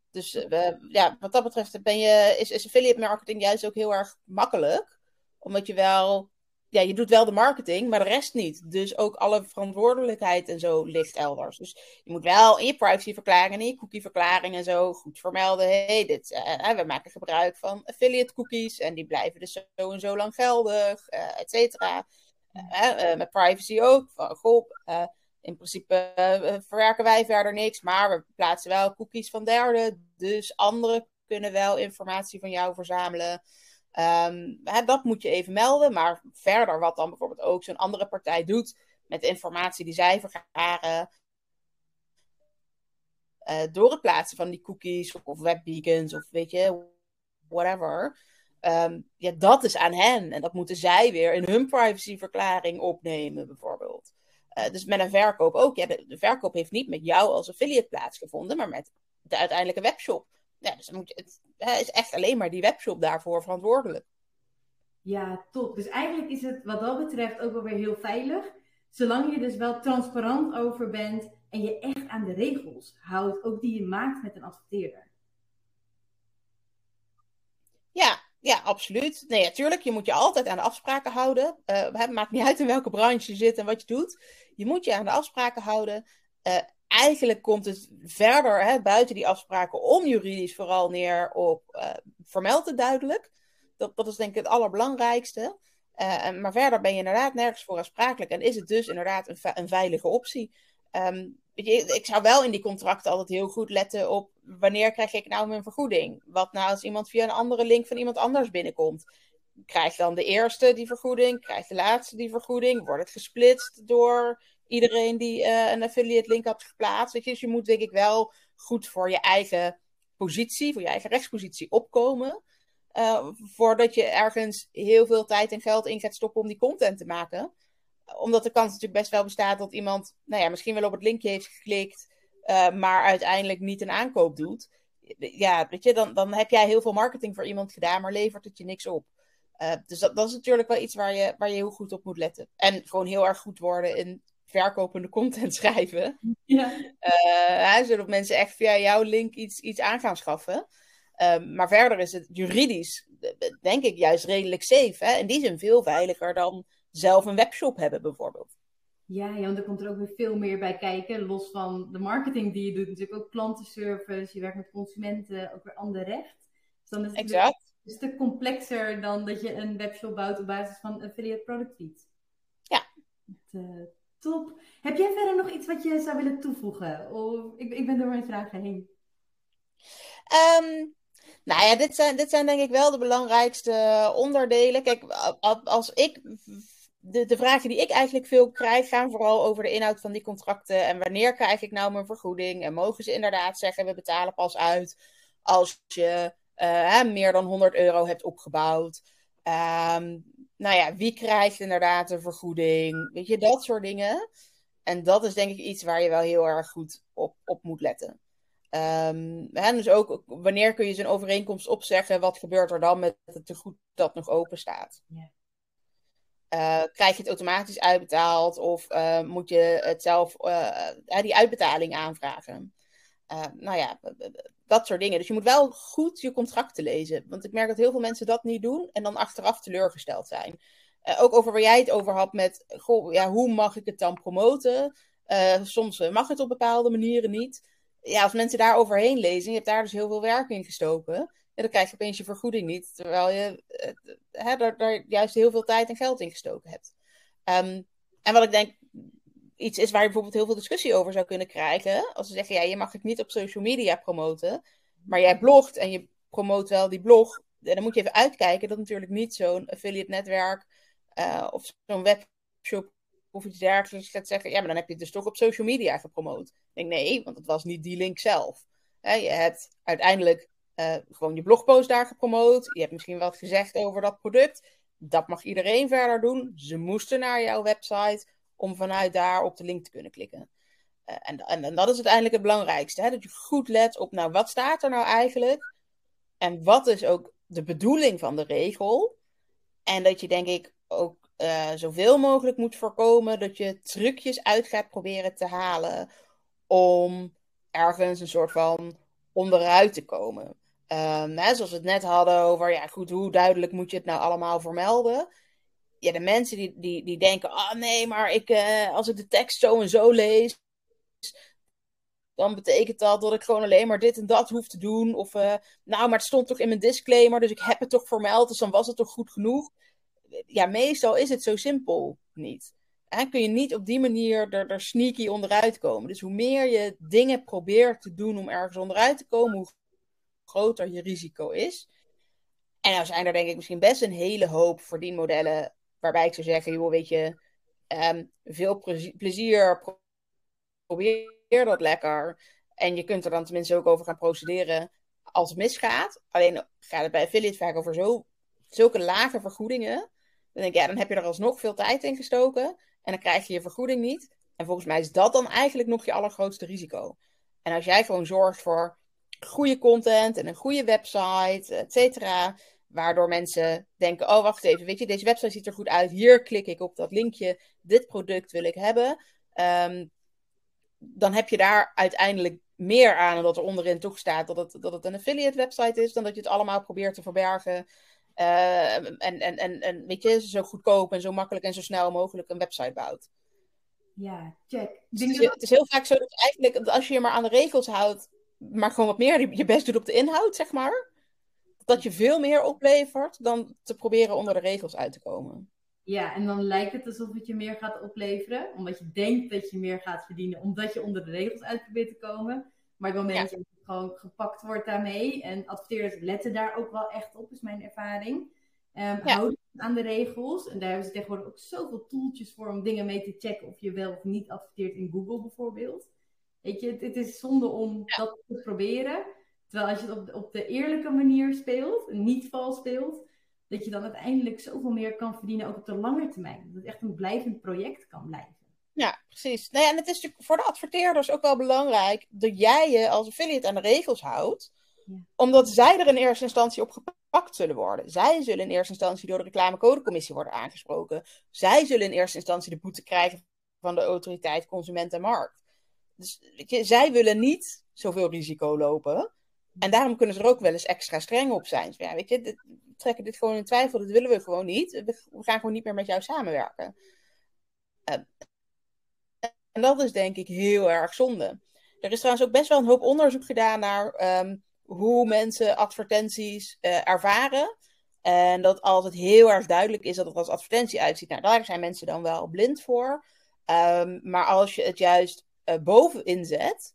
Dus uh, ja, wat dat betreft ben je, is, is affiliate marketing juist ook heel erg makkelijk. Omdat je wel ja, je doet wel de marketing, maar de rest niet. Dus ook alle verantwoordelijkheid en zo ligt elders. Dus je moet wel in je privacyverklaring en in je cookieverklaring en zo goed vermelden. hey, dit, uh, we maken gebruik van affiliate cookies en die blijven dus zo en zo lang geldig, uh, et cetera. met privacy ook. Van, goh, in principe verwerken wij verder niks, maar we plaatsen wel cookies van derden. Dus anderen kunnen wel informatie van jou verzamelen. Um, hè, dat moet je even melden. Maar verder, wat dan bijvoorbeeld ook zo'n andere partij doet met informatie die zij vergaren. Uh, door het plaatsen van die cookies of, of webbeacons of weet je, whatever. Um, ja, dat is aan hen. En dat moeten zij weer in hun privacyverklaring opnemen, bijvoorbeeld. Uh, dus met een verkoop ook. Ja, de, verkoop heeft niet met jou als affiliate plaatsgevonden, maar met de uiteindelijke webshop. Ja, dus dan moet je, het is echt alleen maar die webshop daarvoor verantwoordelijk. Ja, top. Dus eigenlijk is het wat dat betreft ook wel weer heel veilig. Zolang je dus wel transparant over bent en je echt aan de regels houdt, ook die je maakt met een adverteerder. Ja, ja, absoluut. Nee, natuurlijk. Je moet je altijd aan de afspraken houden. Uh, het maakt niet uit in welke branche je zit en wat je doet. Je moet je aan de afspraken houden. Uh, eigenlijk komt het verder hè, buiten die afspraken om juridisch vooral neer op uh, vermeld het duidelijk. Dat, dat is denk ik het allerbelangrijkste. Uh, maar verder ben je inderdaad nergens voor aansprakelijk en is het dus inderdaad een, een veilige optie. Um, je, ik zou wel in die contracten altijd heel goed letten op wanneer krijg ik nou mijn vergoeding? Wat nou als iemand via een andere link van iemand anders binnenkomt? Krijg dan de eerste die vergoeding? Krijgt de laatste die vergoeding? Wordt het gesplitst door iedereen die uh, een affiliate link had geplaatst. Weet je? Dus je moet denk ik wel goed voor je eigen positie, voor je eigen rechtspositie opkomen. Uh, voordat je ergens heel veel tijd en geld in gaat stoppen om die content te maken. Omdat de kans natuurlijk best wel bestaat dat iemand, nou ja, misschien wel op het linkje heeft geklikt, uh, maar uiteindelijk niet een aankoop doet. Ja, weet je, dan, dan heb jij heel veel marketing voor iemand gedaan, maar levert het je niks op. Dus dat, dat, is natuurlijk wel iets waar je, waar je heel goed op moet letten. En gewoon heel erg goed worden in verkopende content schrijven. Ja. Uh, zodat mensen echt via jouw link iets, iets aan gaan schaffen. Um, maar verder is het juridisch, denk ik, juist redelijk safe. Hè? In die zin veel veiliger dan zelf een webshop hebben, bijvoorbeeld. Ja, ja, want er komt er ook weer veel meer bij kijken. Los van de marketing die je doet, natuurlijk ook klantenservice. Je werkt met consumenten, ook weer ander recht. Dus dan is het exact. een stuk complexer dan dat je een webshop bouwt op basis van affiliate product feed. Ja. Het, uh, Top. Heb jij verder nog iets wat je zou willen toevoegen? Of, ik, ik ben door mijn vragen heen. Um, nou ja, dit zijn, dit zijn denk ik wel de belangrijkste onderdelen. Kijk, als ik. De, de vragen die ik eigenlijk veel krijg, gaan vooral over de inhoud van die contracten. En wanneer krijg ik nou mijn vergoeding? En mogen ze inderdaad zeggen: we betalen pas uit als je uh, meer dan 100 euro hebt opgebouwd. Um, nou ja, wie krijgt inderdaad een vergoeding? Weet je, dat soort dingen. En dat is denk ik iets waar je wel heel erg goed op, op moet letten. Um, hè, dus ook wanneer kun je zo'n overeenkomst opzeggen? Wat gebeurt er dan met het tegoed dat nog open staat? Uh, krijg je het automatisch uitbetaald of uh, moet je het zelf uh, die uitbetaling aanvragen? nou ja, dat soort dingen. Dus je moet wel goed je contracten lezen. Want ik merk dat heel veel mensen dat niet doen en dan achteraf teleurgesteld zijn. Uh, ook over waar jij het over had met, goh, ja, hoe mag ik het dan promoten? Uh, soms eh, mag het op bepaalde manieren niet. Ja, als mensen daar overheen lezen, je hebt daar dus heel veel werk in gestoken, ja, dan krijg je opeens je vergoeding niet, terwijl je uh, daar, juist heel veel tijd en geld in gestoken hebt. Um, en wat ik denk, iets is waar je bijvoorbeeld heel veel discussie over zou kunnen krijgen. Als ze zeggen, ja, je mag het niet op social media promoten. Maar jij blogt en je promoot wel die blog. Dan moet je even uitkijken dat natuurlijk niet zo'n affiliate netwerk uh, of zo'n webshop of iets dergelijks gaat zeggen. Ja, maar dan heb je het dus toch op social media gepromoot. Ik denk nee, want het was niet die link zelf. je hebt uiteindelijk uh, gewoon je blogpost daar gepromoot. Je hebt misschien wat gezegd over dat product. Dat mag iedereen verder doen. Ze moesten naar jouw website om vanuit daar op de link te kunnen klikken. Uh, en, en, dat is uiteindelijk het belangrijkste. Hè? Dat je goed let op, nou, wat staat er nou eigenlijk? En wat is ook de bedoeling van de regel? En dat je, denk ik, ook uh, zoveel mogelijk moet voorkomen dat je trucjes uit gaat proberen te halen om ergens een soort van onderuit te komen. Um, hè, zoals we het net hadden over, ja goed, hoe duidelijk moet je het nou allemaal vermelden? Ja, de mensen die, die, die denken: ah oh, nee, maar ik, uh, als ik de tekst zo en zo lees, dan betekent dat dat ik gewoon alleen maar dit en dat hoef te doen. Of uh, nou, maar het stond toch in mijn disclaimer, dus ik heb het toch vermeld, dus dan was het toch goed genoeg. ja, meestal is het zo simpel niet. En kun je niet op die manier er, er sneaky onderuit komen. Dus hoe meer je dingen probeert te doen om ergens onderuit te komen, hoe groter je risico is. En nou zijn er denk ik misschien best een hele hoop verdienmodellen waarbij ik zou zeggen, joh, weet je, um, veel plezier, probeer dat lekker. En je kunt er dan tenminste ook over gaan procederen als het misgaat. Alleen gaat het bij affiliate vaak over zo, zulke lage vergoedingen. Dan denk ik, ja, dan heb je er alsnog veel tijd in gestoken. En dan krijg je je vergoeding niet. En volgens mij is dat dan eigenlijk nog je allergrootste risico. En als jij gewoon zorgt voor goede content en een goede website, et cetera. Waardoor mensen denken: oh, wacht even, weet je, deze website ziet er goed uit. Hier klik ik op dat linkje. Dit product wil ik hebben. Um, dan heb je daar uiteindelijk meer aan omdat er onderin toch staat dat het, dat het een affiliate website is, dan dat je het allemaal probeert te verbergen. Uh, en, en, en, en weet je, zo goedkoop en zo makkelijk en zo snel mogelijk een website bouwt. Ja, check. Dus het, is heel vaak zo dat eigenlijk, als je je maar aan de regels houdt, maar gewoon wat meer je best doet op de inhoud, zeg maar, dat je veel meer oplevert dan te proberen onder de regels uit te komen. Ja, en dan lijkt het alsof het je meer gaat opleveren, omdat je denkt dat je meer gaat verdienen, omdat je onder de regels uit probeert te komen. Maar op het moment dat je gewoon gepakt wordt daarmee, en adverteerders letten daar ook wel echt op, is mijn ervaring. Um, ja. Houden aan de regels. En daar hebben ze tegenwoordig ook zoveel toeltjes voor om dingen mee te checken of je wel of niet adverteert in Google bijvoorbeeld. Weet je, het, is zonde om dat te proberen. Terwijl als je het op de, op de eerlijke manier speelt, niet vals speelt, dat je dan uiteindelijk zoveel meer kan verdienen, ook op de lange termijn. Dat het echt een blijvend project kan blijven. Ja, precies. Nou ja, en het is natuurlijk voor de adverteerders ook wel belangrijk dat jij je als affiliate aan de regels houdt. Ja. Omdat zij er in eerste instantie op gepakt zullen worden. Zij zullen in eerste instantie door de reclamecodecommissie worden aangesproken. Zij zullen in eerste instantie de boete krijgen van de autoriteit Consument en Markt. Dus je, zij willen niet zoveel risico lopen. En daarom kunnen ze er ook wel eens extra streng op zijn. Dus ja, weet je, trekken dit gewoon in twijfel. Dat willen we gewoon niet. We, gaan gewoon niet meer met jou samenwerken. Uh, en dat is denk ik heel erg zonde. Er is trouwens ook best wel een hoop onderzoek gedaan naar um, hoe mensen advertenties uh, ervaren. En dat altijd heel erg duidelijk is dat het als advertentie uitziet. Nou, daar zijn mensen dan wel blind voor. Um, maar als je het juist uh, bovenin zet,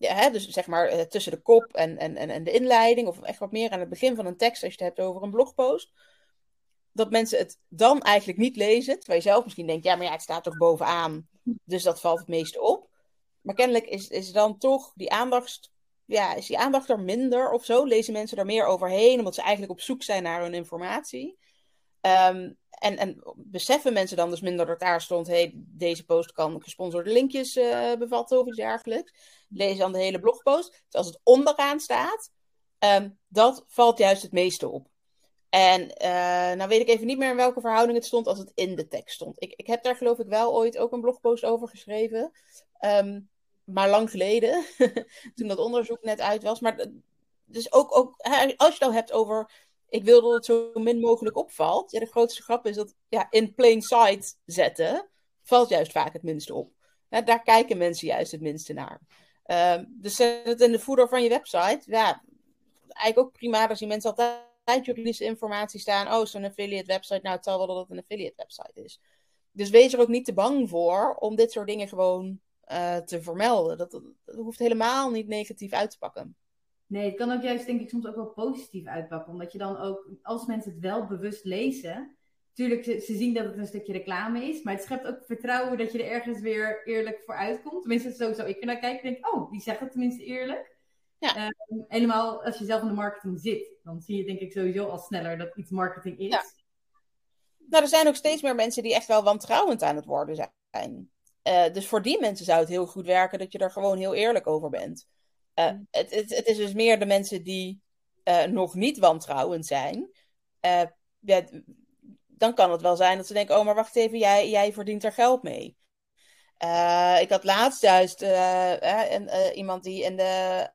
ja, hè, dus zeg maar uh, tussen de kop en, en, en de inleiding, of echt wat meer aan het begin van een tekst als je het hebt over een blogpost, dat mensen het dan eigenlijk niet lezen, terwijl je zelf misschien denkt, ja, maar ja, het staat toch bovenaan, dus dat valt het meeste op. Maar kennelijk is, is dan toch die aandacht, ja, is die aandacht er minder of zo? Lezen mensen er meer overheen, omdat ze eigenlijk op zoek zijn naar hun informatie? Um, en, en beseffen mensen dan dus minder dat daar stond: hey, deze post kan gesponsorde linkjes uh, bevatten of iets dergelijks. Lees dan de hele blogpost. Dus als het onderaan staat, um, dat valt juist het meeste op. En uh, nou weet ik even niet meer in welke verhouding het stond als het in de tekst stond. Ik, ik heb daar geloof ik wel ooit ook een blogpost over geschreven. Um, maar lang geleden, toen dat onderzoek net uit was. Maar dus ook, ook als je het nou hebt over ik wil dat het zo min mogelijk opvalt. Ja, de grootste grap is dat ja, in plain sight zetten valt juist vaak het minste op. Ja, daar kijken mensen juist het minste naar. Uh, dus zet het in de voeder van je website. Ja, eigenlijk ook prima. Daar zien mensen altijd juridische informatie staan. Oh, zo'n affiliate website. Nou, het zal wel dat het een affiliate website is. Dus wees er ook niet te bang voor om dit soort dingen gewoon uh, te vermelden. Dat hoeft helemaal niet negatief uit te pakken. Nee, het kan ook juist denk ik soms ook wel positief uitpakken. Omdat je dan ook, als mensen het wel bewust lezen, natuurlijk ze, ze zien dat het een stukje reclame is, maar het schept ook vertrouwen dat je er ergens weer eerlijk voor uitkomt. Tenminste, sowieso ik er naar kijk en denk, oh, die zegt het tenminste eerlijk. Ja. Um, helemaal als je zelf in de marketing zit, dan zie je denk ik sowieso al sneller dat iets marketing is. Ja. Nou, er zijn ook steeds meer mensen die echt wel wantrouwend aan het worden zijn. Uh, dus voor die mensen zou het heel goed werken dat je er gewoon heel eerlijk over bent. Uh, het, het, het, is dus meer de mensen die uh, nog niet wantrouwend zijn. Uh, ja, dan kan het wel zijn dat ze denken: oh, maar wacht even, jij, jij verdient er geld mee. ik had laatst juist iemand die in de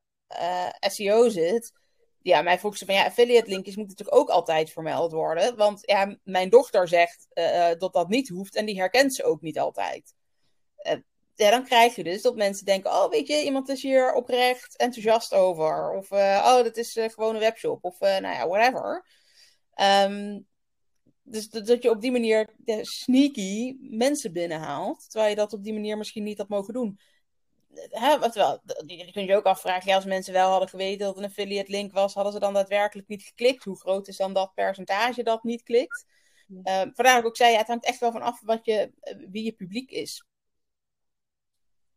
SEO zit. Ja, mij vroeg ze van ja, affiliate linkjes moeten natuurlijk ook altijd vermeld worden. Want ja, mijn dochter zegt dat dat niet hoeft en die herkent ze ook niet altijd ja, dan krijg je dus dat mensen denken: oh, weet je, iemand is hier oprecht enthousiast over. Of uh, oh, dat is uh, gewoon een webshop. Of uh, nou ja, whatever. Um, dus dat je op die manier sneaky mensen binnenhaalt, terwijl je dat op die manier misschien niet had mogen doen. Hè, terwijl, je kunt je ook afvragen, ja, als mensen wel hadden geweten dat een affiliate link was, hadden ze dan daadwerkelijk niet geklikt? Hoe groot is dan dat percentage dat niet klikt? Uh, vandaar dat ik ook zei, ja, het hangt echt wel van af wat je, wie je publiek is.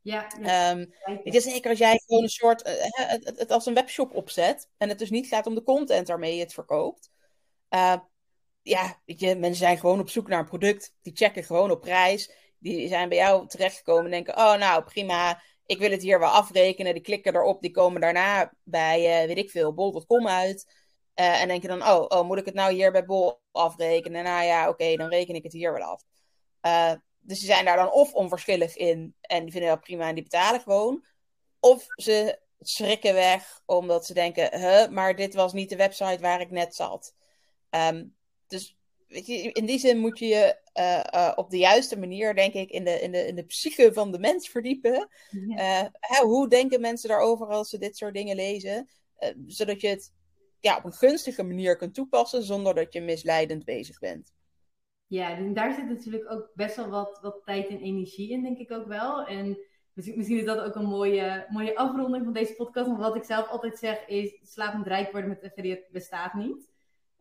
Ja, ja. Um, het is zeker als jij gewoon een soort, uh, het, het, het, als een webshop opzet en het dus niet gaat om de content waarmee je het verkoopt. Uh, ja, weet je, mensen zijn gewoon op zoek naar een product. Die checken gewoon op prijs. Die zijn bij jou terechtgekomen en denken: Oh, nou prima, ik wil het hier wel afrekenen. Die klikken erop, die komen daarna bij, uh, weet ik veel, bol.com uit. En denken dan: oh, oh, moet ik het nou hier bij bol afrekenen? Nou ja, oké, okay, dan reken ik het hier wel af. Dus die zijn daar dan of onverschillig in en die vinden dat prima en die betalen gewoon. Of ze schrikken weg omdat ze denken: huh, maar dit was niet de website waar ik net zat. Um, dus weet je, in die zin moet je je uh, uh, op de juiste manier, denk ik, in de, in de, in de psyche van de mens verdiepen. Ja. Uh, hè, hoe denken mensen daarover als ze dit soort dingen lezen? zodat je het ja, op een gunstige manier kunt toepassen zonder dat je misleidend bezig bent. Ja, en daar zit natuurlijk ook best wel wat, wat tijd en energie in, denk ik ook wel. En misschien is dat ook een mooie, mooie afronding van deze podcast. Want wat ik zelf altijd zeg is, slapend rijk worden met affiliate bestaat niet.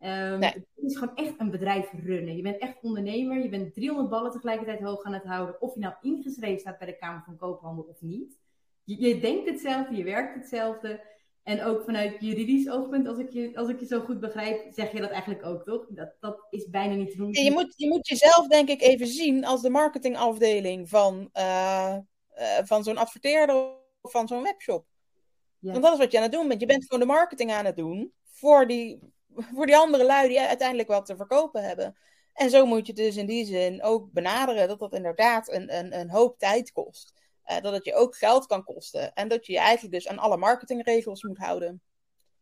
Um, nee. Het is gewoon echt een bedrijf runnen. Je bent echt ondernemer. Je bent 300 ballen tegelijkertijd hoog aan het houden. Of je nou ingeschreven staat bij de Kamer van Koophandel of niet. Je, je denkt hetzelfde, je werkt hetzelfde. En ook vanuit juridisch oogpunt, als ik, je, als ik je zo goed begrijp, zeg je dat eigenlijk ook, toch? Dat, dat is bijna niet te doen. Je moet, je moet jezelf, denk ik, even zien als de marketingafdeling van, uh, uh, van zo'n adverteerder of van zo'n webshop. Ja. Want dat is wat je aan het doen bent. Je bent gewoon de marketing aan het doen voor die, voor die andere lui die uiteindelijk wat te verkopen hebben. En zo moet je het dus in die zin ook benaderen dat dat inderdaad een, een, een hoop tijd kost. Uh, dat het je ook geld kan kosten. En dat je je eigenlijk dus aan alle marketingregels moet houden.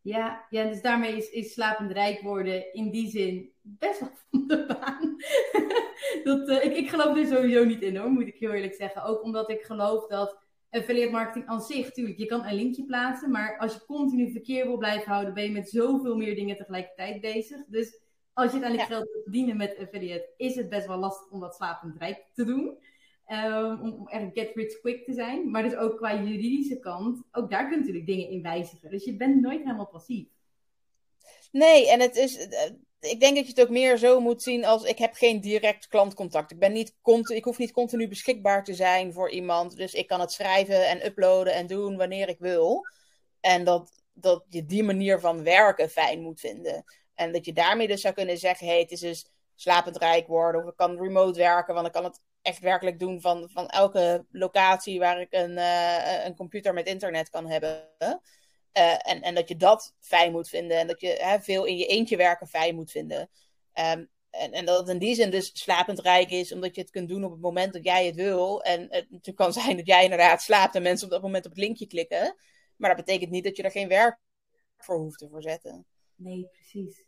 Ja, ja dus daarmee is, is slapend rijk worden in die zin best wel van de baan. dat, uh, ik, ik geloof er sowieso niet in hoor, moet ik heel eerlijk zeggen. Ook omdat ik geloof dat affiliate marketing aan zich, tuurlijk, je kan een linkje plaatsen, maar als je continu verkeer wil blijven houden, ben je met zoveel meer dingen tegelijkertijd bezig. Dus als je uiteindelijk ja. geld wil verdienen met affiliate, is het best wel lastig om dat slapend rijk te doen. Um, om echt get rich quick te zijn. Maar dus ook qua juridische kant, ook daar kun je natuurlijk dingen in wijzigen. Dus je bent nooit helemaal passief. Nee, en het is, eh, ik denk dat je het ook meer zo moet zien als ik heb geen direct klantcontact. Ik, ben niet ik hoef niet continu beschikbaar te zijn voor iemand. Dus ik kan het schrijven en uploaden en doen wanneer ik wil. En dat, dat je die manier van werken fijn moet vinden. En dat je daarmee dus zou kunnen zeggen: hey, het is dus slapend rijk worden. Of ik kan remote werken, want ik kan het echt werkelijk doen van, van elke locatie waar ik een, uh, een computer met internet kan hebben. Uh, en, en dat je dat fijn moet vinden. En dat je veel in je eentje werken fijn moet vinden. Um, en, en dat het in die zin dus slapend rijk is, omdat je het kunt doen op het moment dat jij het wil. En het, kan zijn dat jij inderdaad slaapt en mensen op dat moment op het linkje klikken. Maar dat betekent niet dat je er geen werk voor hoeft te verzetten. Nee, precies.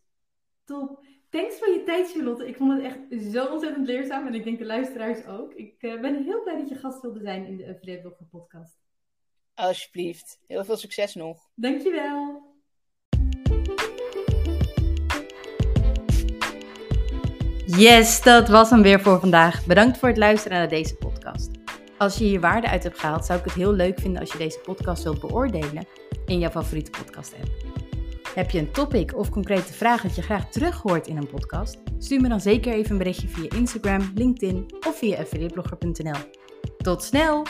Top. Thanks voor je tijd, Charlotte. Ik vond het echt zo ontzettend leerzaam en ik denk de luisteraars ook. Ik uh, ben heel blij dat je gast wilde zijn in de Affiliate Blogger podcast. Alsjeblieft. Heel veel succes nog. Dankjewel. Yes, dat was hem weer voor vandaag. Bedankt voor het luisteren naar deze podcast. Als je hier waarde uit hebt gehaald, zou ik het heel leuk vinden als je deze podcast wilt beoordelen in jouw favoriete podcast app. Heb je een topic of concrete vraag dat je graag terug hoort in een podcast? Stuur me dan zeker even een berichtje via Instagram, LinkedIn of via affiliateblogger.nl. Tot snel!